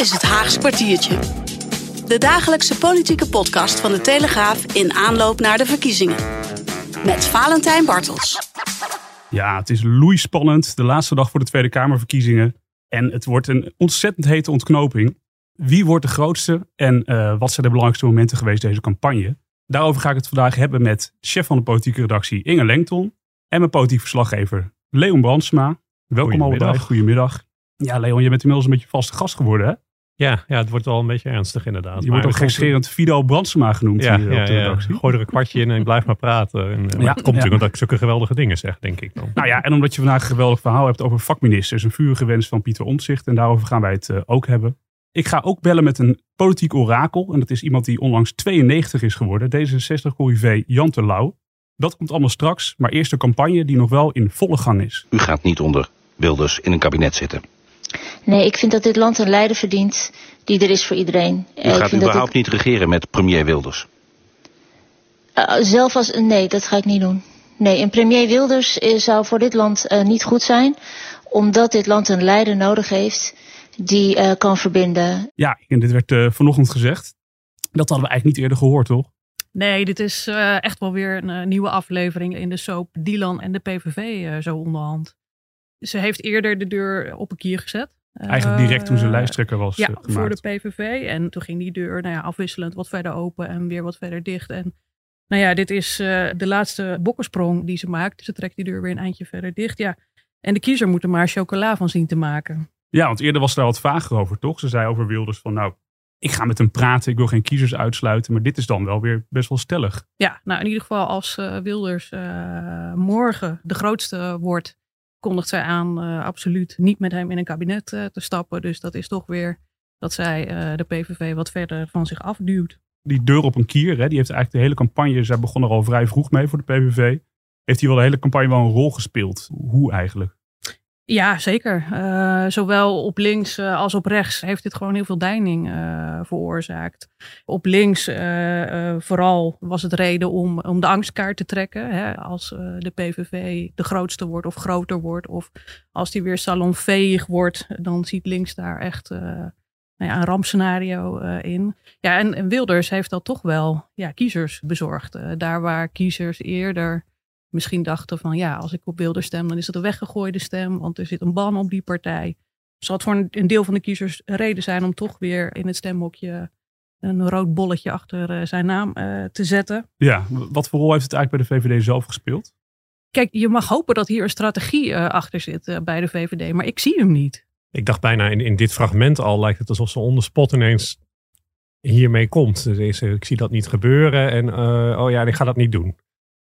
is het Haags kwartiertje. De dagelijkse politieke podcast van de Telegraaf in aanloop naar de verkiezingen. Met Valentijn Bartels. Ja, het is loeispannend. De laatste dag voor de Tweede Kamerverkiezingen. En het wordt een ontzettend hete ontknoping. Wie wordt de grootste en uh, wat zijn de belangrijkste momenten geweest deze campagne? Daarover ga ik het vandaag hebben met chef van de politieke redactie Inge Lengton. En mijn politiek verslaggever Leon Brandsma. Welkom allebei. Goedemiddag. Ja, Leon, je bent inmiddels een beetje vaste gast geworden, hè? Ja, ja, het wordt wel een beetje ernstig inderdaad. Je wordt ook gekscherend Fido Brandsma genoemd ja, hier ja, op de redactie. Gooi er een kwartje in en blijf maar praten. En, ja, het komt natuurlijk omdat ik zulke geweldige dingen zeg, denk ik dan. Nou ja, en omdat je vandaag een geweldig verhaal hebt over vakministers. Een vurige wens van Pieter Omtzigt. En daarover gaan wij het uh, ook hebben. Ik ga ook bellen met een politiek orakel. En dat is iemand die onlangs 92 is geworden. D66-corrivé Jan Terlouw. Dat komt allemaal straks. Maar eerst de campagne die nog wel in volle gang is. U gaat niet onder Wilders in een kabinet zitten. Nee, ik vind dat dit land een leider verdient die er is voor iedereen. U gaat überhaupt ik... niet regeren met premier Wilders? Uh, zelf als... Nee, dat ga ik niet doen. Nee, een premier Wilders zou voor dit land uh, niet goed zijn. Omdat dit land een leider nodig heeft die uh, kan verbinden. Ja, en dit werd uh, vanochtend gezegd. Dat hadden we eigenlijk niet eerder gehoord, toch? Nee, dit is uh, echt wel weer een nieuwe aflevering in de soap Dylan en de PVV zo onderhand. Ze heeft eerder de deur op een kier gezet. Eigenlijk direct toen ze lijsttrekker was Ja, gemaakt. voor de PVV. En toen ging die deur nou ja, afwisselend wat verder open en weer wat verder dicht. En nou ja, dit is de laatste bokkensprong die ze maakt. Ze trekt die deur weer een eindje verder dicht. Ja. En de kiezer moet er maar chocola van zien te maken. Ja, want eerder was daar wat vager over, toch? Ze zei over Wilders van, nou, ik ga met hem praten, ik wil geen kiezers uitsluiten. Maar dit is dan wel weer best wel stellig. Ja, nou in ieder geval als uh, Wilders uh, morgen de grootste wordt, kondigt zij aan uh, absoluut niet met hem in een kabinet te stappen. Dus dat is toch weer dat zij de PVV wat verder van zich afduwt. Die deur op een kier, hè, die heeft eigenlijk de hele campagne, zij begon er al vrij vroeg mee voor de PVV. Heeft hij wel de hele campagne wel een rol gespeeld? Hoe eigenlijk? Ja, zeker. Uh, zowel op links uh, als op rechts heeft dit gewoon heel veel deining uh, veroorzaakt. Op links vooral was het reden om, om de angstkaart te trekken. Hè, als de PVV de grootste wordt of groter wordt. Of als die weer salonveeg wordt, dan ziet links daar echt nou ja, een rampscenario in. Ja, en, en, Wilders heeft dat toch wel ja, kiezers bezorgd. daar waar kiezers eerder misschien dachten van ja, als ik op Wilders stem, dan is het een weggegooide stem, want er zit een ban op die partij. Zal het voor een, deel van de kiezers reden zijn om toch weer in het stemhokje een rood bolletje achter uh, zijn naam uh, te zetten. Ja, wat voor rol heeft het eigenlijk bij de VVD zelf gespeeld? Kijk, je mag hopen dat hier een strategie uh, achter zit bij de VVD, maar ik zie hem niet. Ik dacht bijna in, in dit fragment al lijkt het alsof ze onder spot ineens hiermee komt. Dus ik zie dat niet gebeuren en oh ja, ik ga dat niet doen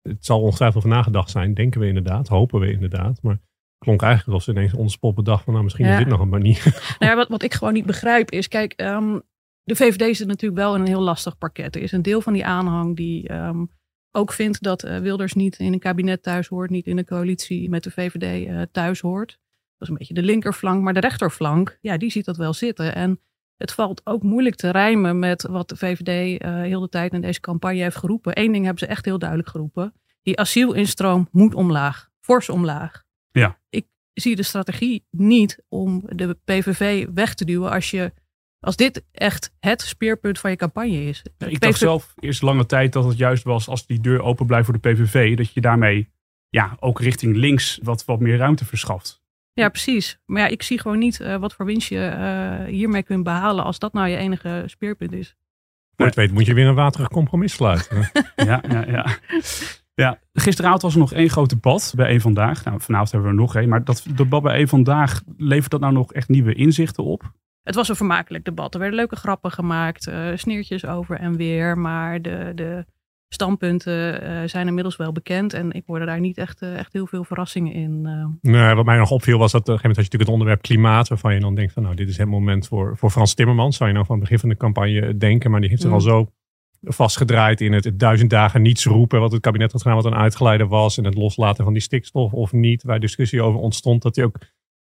het zal ongetwijfeld over nagedacht zijn, denken we inderdaad, hopen we inderdaad. Maar klonk eigenlijk alsof ze ineens ons spot bedacht van nou misschien ja. is dit nog een manier. Nou ja, wat, wat ik gewoon niet begrijp is, kijk, um, de VVD zit natuurlijk wel in een heel lastig pakket. Er is een deel van die aanhang die um, ook vindt dat uh, Wilders niet in een kabinet thuis hoort, niet in een coalitie met de VVD uh, thuis hoort. Dat is een beetje de linkerflank, maar de rechterflank, ja, die ziet dat wel zitten. En het valt ook moeilijk te rijmen met wat de VVD uh, heel de tijd in deze campagne heeft geroepen. Eén ding hebben ze echt heel duidelijk geroepen. Die asielinstroom moet omlaag. Fors omlaag. Ja. Ik zie de strategie niet om de PVV weg te duwen als, je, als dit echt het speerpunt van je campagne is. Ja, ik dacht zelf eerst lange tijd dat het juist was als die deur open blijft voor de PVV. Dat je daarmee ja, ook richting links wat, wat meer ruimte verschaft. Ja, precies. Maar ja, ik zie gewoon niet uh, wat voor winst je uh, hiermee kunt behalen als dat nou je enige speerpunt is. Voor het weet moet je weer een waterig compromis sluiten. ja, ja, ja. Ja, gisteravond was er nog één groot debat bij één Vandaag. Nou, vanavond hebben we er nog één. Maar dat debat bij één Vandaag, levert dat nou nog echt nieuwe inzichten op? Het was een vermakelijk debat. Er werden leuke grappen gemaakt, uh, sneertjes over en weer. Maar de, de standpunten uh, zijn inmiddels wel bekend. En ik hoorde daar niet echt, uh, echt heel veel verrassingen in. Nee, wat mij nog opviel was dat op een gegeven moment had je natuurlijk het onderwerp klimaat. Waarvan je dan denkt van nou, dit is het moment voor, voor Frans Timmermans. Zou je nou van het begin van de campagne denken. Maar die heeft zich mm. al zo vastgedraaid in het, het, duizend dagen niets roepen. Wat het kabinet had gedaan, wat een uitgeleider was. En het loslaten van die stikstof of niet. Waar discussie over ontstond. Dat hij ook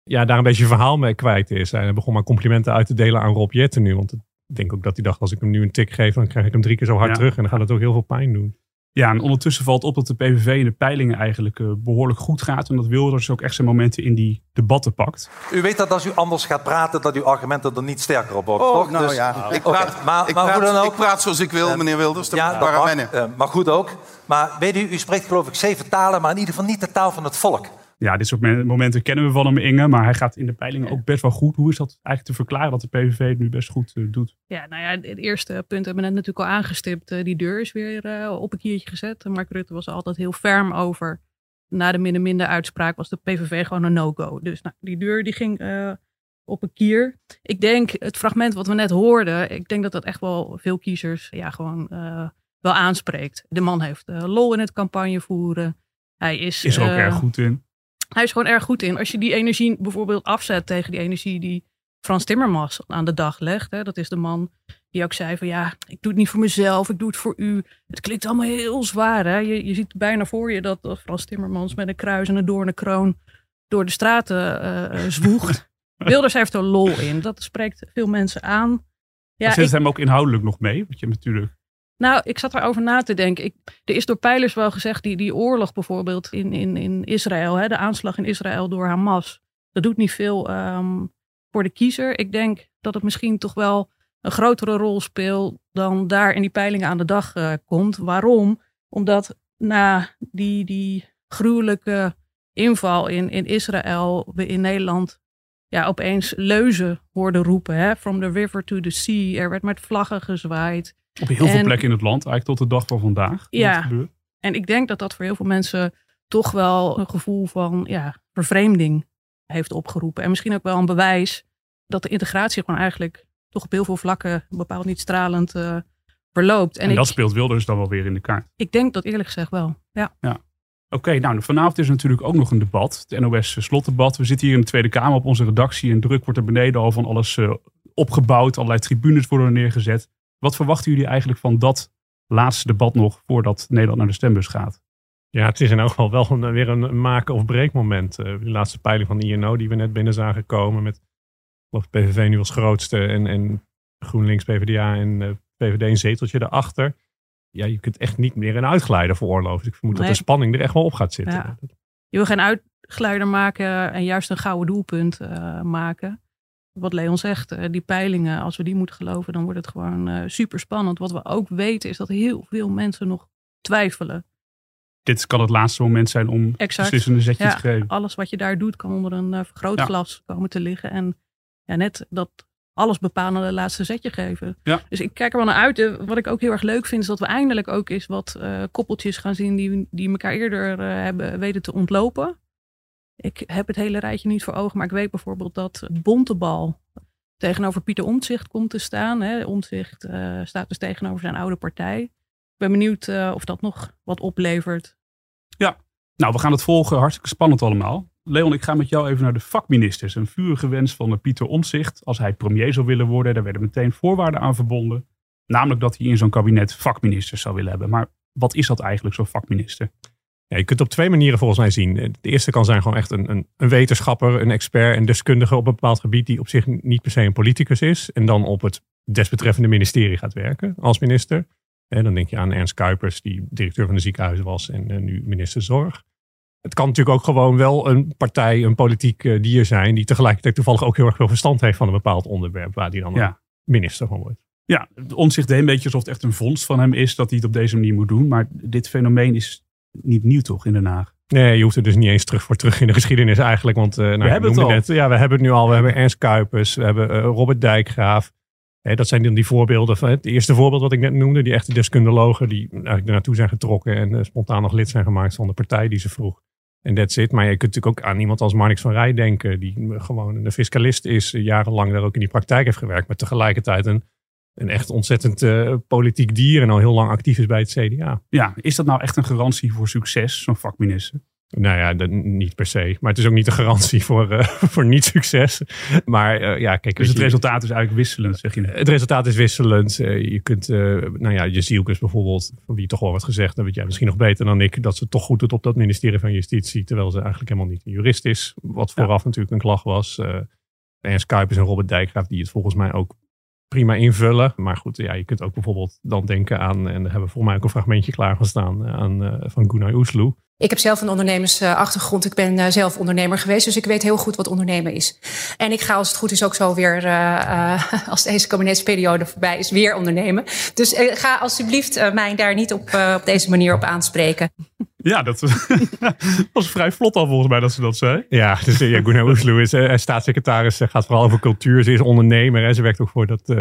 ja, daar een beetje verhaal mee kwijt is. En hij begon maar complimenten uit te delen aan Rob Jetten nu. Want ik denk ook dat hij dacht, als ik hem nu een tik geef, dan krijg ik hem drie keer zo hard Ja. terug. En dan gaat het ook heel veel pijn doen. Ja, en ondertussen valt op dat de PVV in de peilingen eigenlijk uh, behoorlijk goed gaat. En dat Wilders ook echt zijn momenten in die debatten pakt. U weet dat als u anders gaat praten, dat uw argumenten er niet sterker op worden. Oh, toch? nou Dus- ja. Ik praat, maar, ik, maar praat, hoe dan ook. ik praat zoals ik wil, meneer Wilders. Ja, dat mag, eh, maar goed ook. Maar weet u, u spreekt geloof ik zeven talen, maar in ieder geval niet de taal van het volk. Ja, dit soort me- momenten kennen we van hem, Inge. Maar hij gaat in de peilingen ook best wel goed. Hoe is dat eigenlijk te verklaren dat de PVV het nu best goed eh, doet? Ja, nou ja, het eerste punt hebben we net natuurlijk al aangestipt. Eh, die deur is weer eh, op een kiertje gezet. Mark Rutte was er altijd heel ferm over. Na de minder-minder uitspraak was de PVV gewoon een no-go. Dus nou, die deur die ging op een kier. Ik denk, het fragment wat we net hoorden, ik denk dat dat echt wel veel kiezers ja, gewoon wel aanspreekt. De man heeft lol in het campagne voeren. Hij is, Is er ook erg goed in. Hij is gewoon erg goed in. Als je die energie bijvoorbeeld afzet tegen die energie die Frans Timmermans aan de dag legt. Hè, dat is de man die ook zei van ja, ik doe het niet voor mezelf, ik doe het voor u. Het klinkt allemaal heel zwaar. Hè? Je, je ziet bijna voor je dat, dat Frans Timmermans met een kruis en een doornenkroon door de straten eh, zwoegt. Wilders heeft er lol in. Dat spreekt veel mensen aan. Ja, Ja, zet ik, hem ook inhoudelijk nog mee? Want je hebt natuurlijk... nou, ik zat erover na te denken. Ik, er is door pijlers wel gezegd, die, die oorlog bijvoorbeeld in, in, in Israël, hè, de aanslag in Israël door Hamas, dat doet niet veel ehm, voor de kiezer. Ik denk dat het misschien toch wel een grotere rol speelt dan daar in die peilingen aan de dag eh, komt. Waarom? Omdat na die, die gruwelijke inval in, in Israël, we in Nederland ja, opeens leuzen hoorden roepen. Hè? From the river to the sea. Er werd met vlaggen gezwaaid. Op heel veel En- plekken in het land, eigenlijk tot de dag van vandaag. Ja. Dat. En ik denk dat dat voor heel veel mensen toch wel een gevoel van ja, vervreemding heeft opgeroepen. En misschien ook wel een bewijs dat de integratie gewoon eigenlijk toch op heel veel vlakken bepaald niet stralend eh, verloopt. En, En, ik, dat speelt Wilders dan wel weer in de kaart. ik denk dat eerlijk gezegd wel. Ja. Oké, nou vanavond is er natuurlijk ook nog een debat. Het NOS-slotdebat. We zitten hier in de Tweede Kamer op onze redactie. En druk wordt er beneden al van alles eh, opgebouwd. Allerlei tribunes worden er neergezet. Wat verwachten jullie eigenlijk van dat laatste debat nog voordat Nederland naar de stembus gaat? Ja, het is in elk geval wel een, weer een maken- of breekmoment. Eh, de laatste peiling van de INO die we net binnen zagen komen. Met geloof PVV nu als grootste. En, en GroenLinks, PvdA en eh, VVD een zeteltje daarachter. Ja, je kunt echt niet meer een uitglijder veroorloven. Ik vermoed dat de spanning er echt wel op gaat zitten. Ja. Je wil geen uitgeleider maken en juist een gouden doelpunt eh, maken. Wat Leon zegt, eh, die peilingen, als we die moeten geloven, dan wordt het gewoon eh, super spannend. Wat we ook weten is dat heel veel mensen nog twijfelen. Dit kan het laatste moment zijn om Exact. beslissende zetje Ja, te geven. alles wat je daar doet kan onder een eh, vergrootglas komen te liggen. En ja, net dat alles bepalende laatste zetje geven. Ja. Dus ik kijk er wel naar uit. Wat ik ook heel erg leuk vind, is dat we eindelijk ook eens wat eh, koppeltjes gaan zien die, die elkaar eerder hebben weten te ontlopen. Ik heb het hele rijtje niet voor ogen, maar ik weet bijvoorbeeld dat Bontebal tegenover Pieter Omtzigt komt te staan. Hè. Eh, staat dus tegenover zijn oude partij. Ik ben benieuwd eh, of dat nog wat oplevert. Nou, we gaan het volgen. Hartstikke spannend allemaal. Leon, ik ga met jou even naar de vakministers. Een vurige wens van Pieter Omtzigt. Als hij premier zou willen worden, daar werden meteen voorwaarden aan verbonden. Namelijk dat hij in zo'n kabinet vakministers zou willen hebben. Maar wat is dat eigenlijk, zo'n vakminister? Ja, je kunt het op twee manieren volgens mij zien. De eerste kan zijn gewoon echt een, een, een wetenschapper, een expert, een deskundige op een bepaald gebied die op zich niet per se een politicus is. En dan op het desbetreffende ministerie gaat werken als minister. En dan denk je aan Ernst Kuipers, die directeur van de ziekenhuizen was en eh, nu minister Zorg. Het kan natuurlijk ook gewoon wel een partij, een politiek eh, dier zijn, die tegelijkertijd toevallig ook heel erg veel verstand heeft van een bepaald onderwerp, waar die dan Ja. minister van wordt. Ja, de Omtzigt deed een beetje alsof het echt een vondst van hem is dat hij het op deze manier moet doen. Maar dit fenomeen is niet nieuw toch in Den Haag? Nee, je hoeft er dus niet eens terug voor terug in de geschiedenis eigenlijk. Want eh, nou, je hebben het al. Net, ja, we hebben het nu al. We hebben Ernst Kuipers, we hebben eh, Robert Dijkgraaf. Hè, dat zijn dan die voorbeelden. Van, het eerste voorbeeld wat ik net noemde, die echte deskundelogen die eigenlijk er naartoe zijn getrokken en eh, spontaan nog lid zijn gemaakt van de partij die ze vroeg. En that's it. Maar je kunt natuurlijk ook aan iemand als Marnix van Rij denken, die gewoon een fiscalist is, jarenlang daar ook in die praktijk heeft gewerkt, maar tegelijkertijd een, een echt ontzettend eh, politiek dier en al heel lang actief is bij het CDA. Ja, is dat nou echt een garantie voor succes, zo'n vakminister? Nou ja, dat, niet per se. Maar het is ook niet een garantie voor, eh, voor niet succes. Maar eh, ja, kijk. Dus het je, resultaat is eigenlijk wisselend, zeg je net. het resultaat is wisselend. Je kunt, nou ja, Jezielkes bijvoorbeeld, van wie toch wel wordt gezegd, dat weet jij misschien nog beter dan ik, dat ze toch goed doet op dat ministerie van Justitie, terwijl ze eigenlijk helemaal niet een jurist is. Wat vooraf natuurlijk een klacht was. Ernst Kuipers en Robert Dijkgraaf, die het volgens mij ook prima invullen. Maar goed, ja, je kunt ook bijvoorbeeld dan denken aan, en daar hebben we volgens mij ook een fragmentje klaargestaan, aan, uh, van Gunnar Oesloe. Ik heb zelf een ondernemersachtergrond. Ik ben uh, zelf ondernemer geweest, dus ik weet heel goed wat ondernemen is. En ik ga als het goed is ook zo weer, als deze kabinetsperiode voorbij is, weer ondernemen. Dus ga alsjeblieft mij daar niet op, op deze manier op aanspreken. Ja, dat was vrij vlot al volgens mij dat ze dat zei. Ja, dus ja, Gunnar Oesloe is staatssecretaris, gaat vooral over cultuur. Ze is ondernemer, hè. ze werkt ook voor dat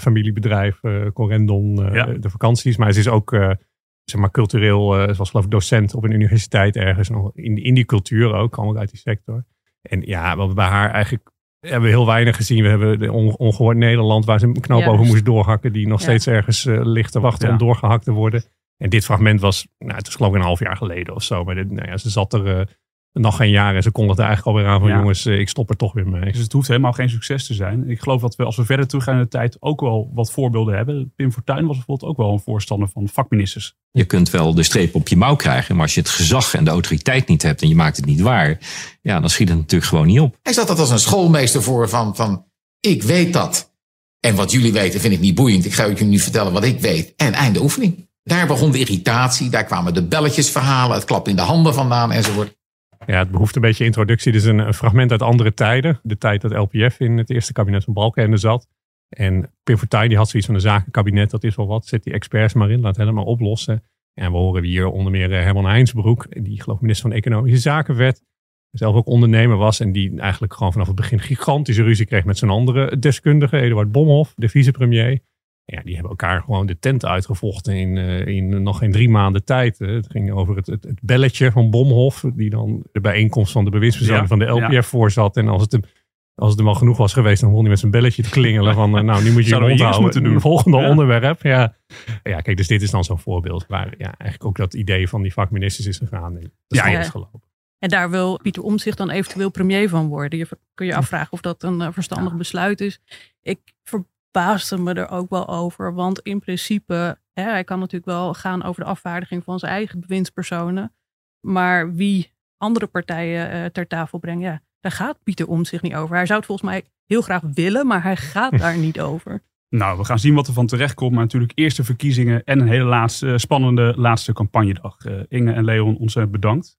familiebedrijf Corendon, ja. de vakanties. Maar ze is ook zeg maar, cultureel, uh, zoals geloof ik docent op een universiteit ergens. Nog in, in die cultuur ook, allemaal uit die sector. En ja, wat we bij haar eigenlijk hebben we heel weinig gezien. We hebben de ongehoord Nederland, waar ze een knoop over moest doorhakken, die nog steeds ergens uh, ligt te wachten om doorgehakt te worden. En dit fragment was, nou, het is geloof ik een half jaar geleden of zo. Maar dit, nou ja, ze zat er uh, nog geen jaar en ze kondigde eigenlijk alweer aan van jongens, ik stop er toch weer mee. Dus het hoeft helemaal geen succes te zijn. Ik geloof dat we als we verder teruggaan in de tijd ook wel wat voorbeelden hebben. Pim Fortuyn was bijvoorbeeld ook wel een voorstander van vakministers. Je kunt wel de streep op je mouw krijgen, maar als je het gezag en de autoriteit niet hebt en je maakt het niet waar, ja, dan schiet het natuurlijk gewoon niet op. Hij zat dat als een schoolmeester voor van, van ik weet dat. En wat jullie weten vind ik niet boeiend. Ik ga jullie nu vertellen wat ik weet. En einde oefening. Daar begon de irritatie, daar kwamen de belletjesverhalen, het klap in de handen vandaan enzovoort. Ja, het behoeft een beetje introductie. Dit is een, fragment uit andere tijden. De tijd dat LPF in het eerste kabinet van Balkenende zat. En Pim Fortuyn die had zoiets van een zakenkabinet, dat is wel wat. Zet die experts maar in, laat helemaal oplossen. En we horen hier onder meer eh, Herman Heinsbroek, die geloof minister van Economische Zaken werd. Zelf ook ondernemer was en die eigenlijk gewoon vanaf het begin gigantische ruzie kreeg met zijn andere deskundige, Eduard Bomhoff, de vicepremier. Ja, die hebben elkaar gewoon de tent uitgevochten in, uh, in nog geen drie maanden tijd. Het ging over het, het, het, belletje van Bomhoff, die dan de bijeenkomst van de bewindspersonen van de LPF ja. voorzat. En als het, hem, als het hem al genoeg was geweest, dan begon hij met zijn belletje te klingelen van, uh, nou, nu moet je je onthouden. Moeten doen. Volgende ja. onderwerp. Ja. ja, kijk, dus dit is dan zo'n voorbeeld waar ja, eigenlijk ook dat idee van die vakministers is gegaan. Dat is ja, ja. gelopen. En daar wil Pieter Omtzigt dan eventueel premier van worden. Je kun je afvragen of dat een uh, verstandig besluit is. Ik verbaasde me er ook wel over. Want in principe, hè, hij kan natuurlijk wel gaan over de afvaardiging van zijn eigen bewindspersonen. Maar wie andere partijen uh, ter tafel brengt, ja, daar gaat Pieter om zich niet over. Hij zou het volgens mij heel graag willen, maar hij gaat daar niet over. Nou, we gaan zien wat er van terecht komt. Maar natuurlijk eerste verkiezingen en een hele laatste, spannende laatste campagnedag. Uh, Inge en Leon, ontzettend bedankt.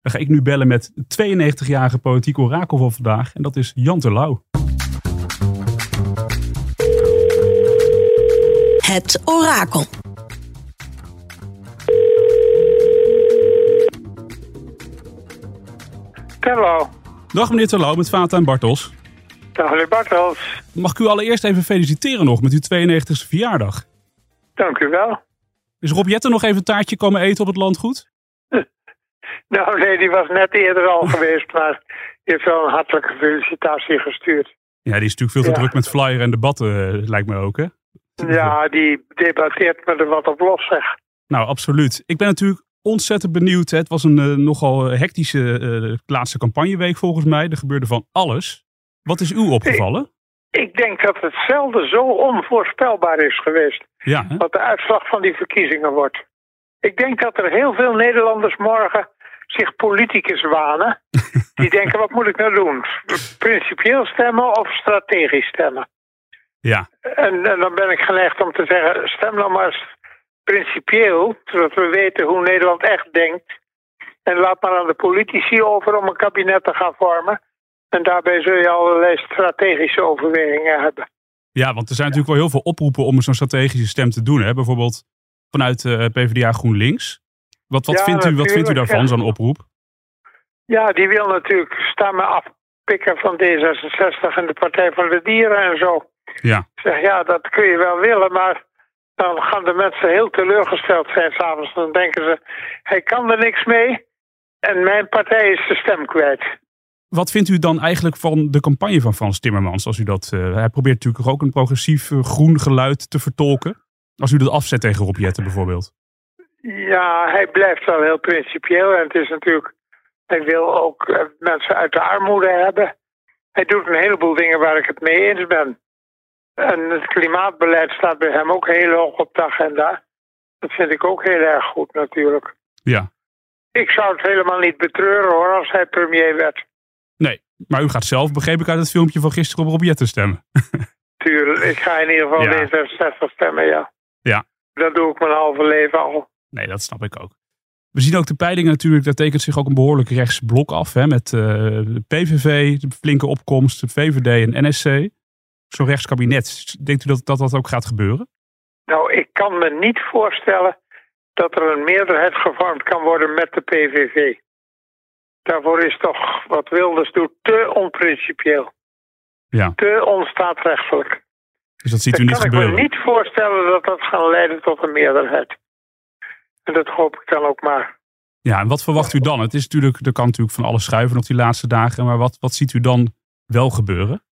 Dan ga ik nu bellen met 92-jarige politiek orakel van vandaag. En dat is Jan Terlouw. Het orakel. Terlouw. Dag meneer Terlouw, met Valentijn Bartels. Dag meneer Bartels. Mag ik u allereerst even feliciteren nog met uw 92e verjaardag? Dank u wel. Is Rob Jetten nog even een taartje komen eten op het landgoed? nou nee, die was net eerder al geweest, maar die heeft wel een hartelijke felicitatie gestuurd. Ja, die is natuurlijk veel te druk met flyer en debatten, eh, lijkt me ook hè? Ja, die debatteert me er wat op los, zeg. Nou, absoluut. Ik ben natuurlijk ontzettend benieuwd. Hè. Het was een uh, nogal hectische uh, laatste campagneweek volgens mij. Er gebeurde van alles. Wat is u opgevallen? Ik, ik denk dat het zelden zo onvoorspelbaar is geweest. Ja, hè? Wat de uitslag van die verkiezingen wordt. Ik denk dat er heel veel Nederlanders morgen zich politicus wanen. Die denken, wat moet ik nou doen? Principieel stemmen of strategisch stemmen? Ja. En, en, dan ben ik geneigd om te zeggen, stem nou maar eens principieel, zodat we weten hoe Nederland echt denkt. En laat maar aan de politici over om een kabinet te gaan vormen. En daarbij zul je allerlei strategische overwegingen hebben. Ja, want er zijn natuurlijk wel heel veel oproepen om zo'n strategische stem te doen. Hè? Bijvoorbeeld vanuit uh, PvdA GroenLinks. Wat, wat, Ja, vindt, u, wat vindt u daarvan, zo'n oproep? Ja, die wil natuurlijk stemmen afpikken van D66 en de Partij van de Dieren en zo. Ja. Ik zeg, ja, dat kun je wel willen, maar dan gaan de mensen heel teleurgesteld zijn s'avonds. Dan denken ze, hij kan er niks mee en mijn partij is de stem kwijt. Wat vindt u dan eigenlijk van de campagne van Frans Timmermans? Als u dat, eh, hij probeert natuurlijk ook een progressief eh, groen geluid te vertolken. Als u dat afzet tegen Rob Jetten bijvoorbeeld. Ja, hij blijft wel heel principieel en het is natuurlijk, hij wil ook eh, mensen uit de armoede hebben. Hij doet een heleboel dingen waar ik het mee eens ben. En het klimaatbeleid staat bij hem ook heel hoog op de agenda. Dat vind ik ook heel erg goed natuurlijk. Ja. Ik zou het helemaal niet betreuren hoor als hij premier werd. Nee, maar u gaat zelf, begreep ik uit het filmpje van gisteren, op Rob Jetten stemmen. Tuurlijk, ik ga in ieder geval Ja. D66 stemmen, ja. Ja. Dat doe ik mijn halve leven al. Nee, dat snap ik ook. We zien ook de peilingen natuurlijk, daar tekent zich ook een behoorlijk rechts blok af. Hè, met eh, de PVV, de flinke opkomst, de VVD en NSC. Zo'n rechtskabinet. Denkt u dat, dat dat ook gaat gebeuren? Nou, ik kan me niet voorstellen dat er een meerderheid gevormd kan worden met de PVV. Daarvoor is toch wat Wilders doet te onprincipieel. Ja. Te onstaatrechtelijk. Dus dat ziet u niet kan ik gebeuren. me niet voorstellen dat dat gaat leiden tot een meerderheid. En dat hoop ik dan ook maar. Ja, en wat verwacht u dan? Het is natuurlijk, er kan natuurlijk van alles schuiven op die laatste dagen. Maar wat, wat ziet u dan wel gebeuren?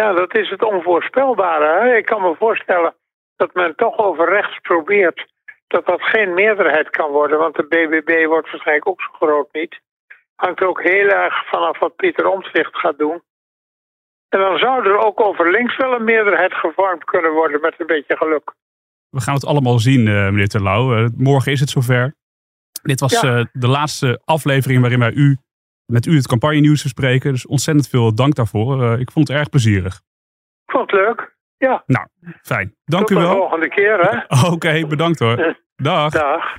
Ja, dat is het onvoorspelbare. Hè? Ik kan me voorstellen dat men toch over rechts probeert dat dat geen meerderheid kan worden. Want de BBB wordt waarschijnlijk ook zo groot niet. Hangt ook heel erg vanaf wat Pieter Omtzigt gaat doen. En dan zou er ook over links wel een meerderheid gevormd kunnen worden met een beetje geluk. We gaan het allemaal zien, eh, meneer Terlouw. Eh, morgen is het zover. Dit was Ja. eh, de laatste aflevering waarin wij u, met u het campagne-nieuws bespreken. Dus ontzettend veel dank daarvoor. Eh, ik vond het erg plezierig. Ik vond het leuk. Ja, Nou, fijn. Dank tot u de wel. volgende keer hè. Oké, bedankt hoor. Dag. Dag.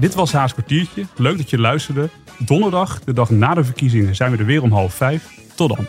Dit was Haas kwartiertje. Leuk dat je luisterde. Donderdag, de dag na de verkiezingen, zijn we er weer om half vijf. Tot dan.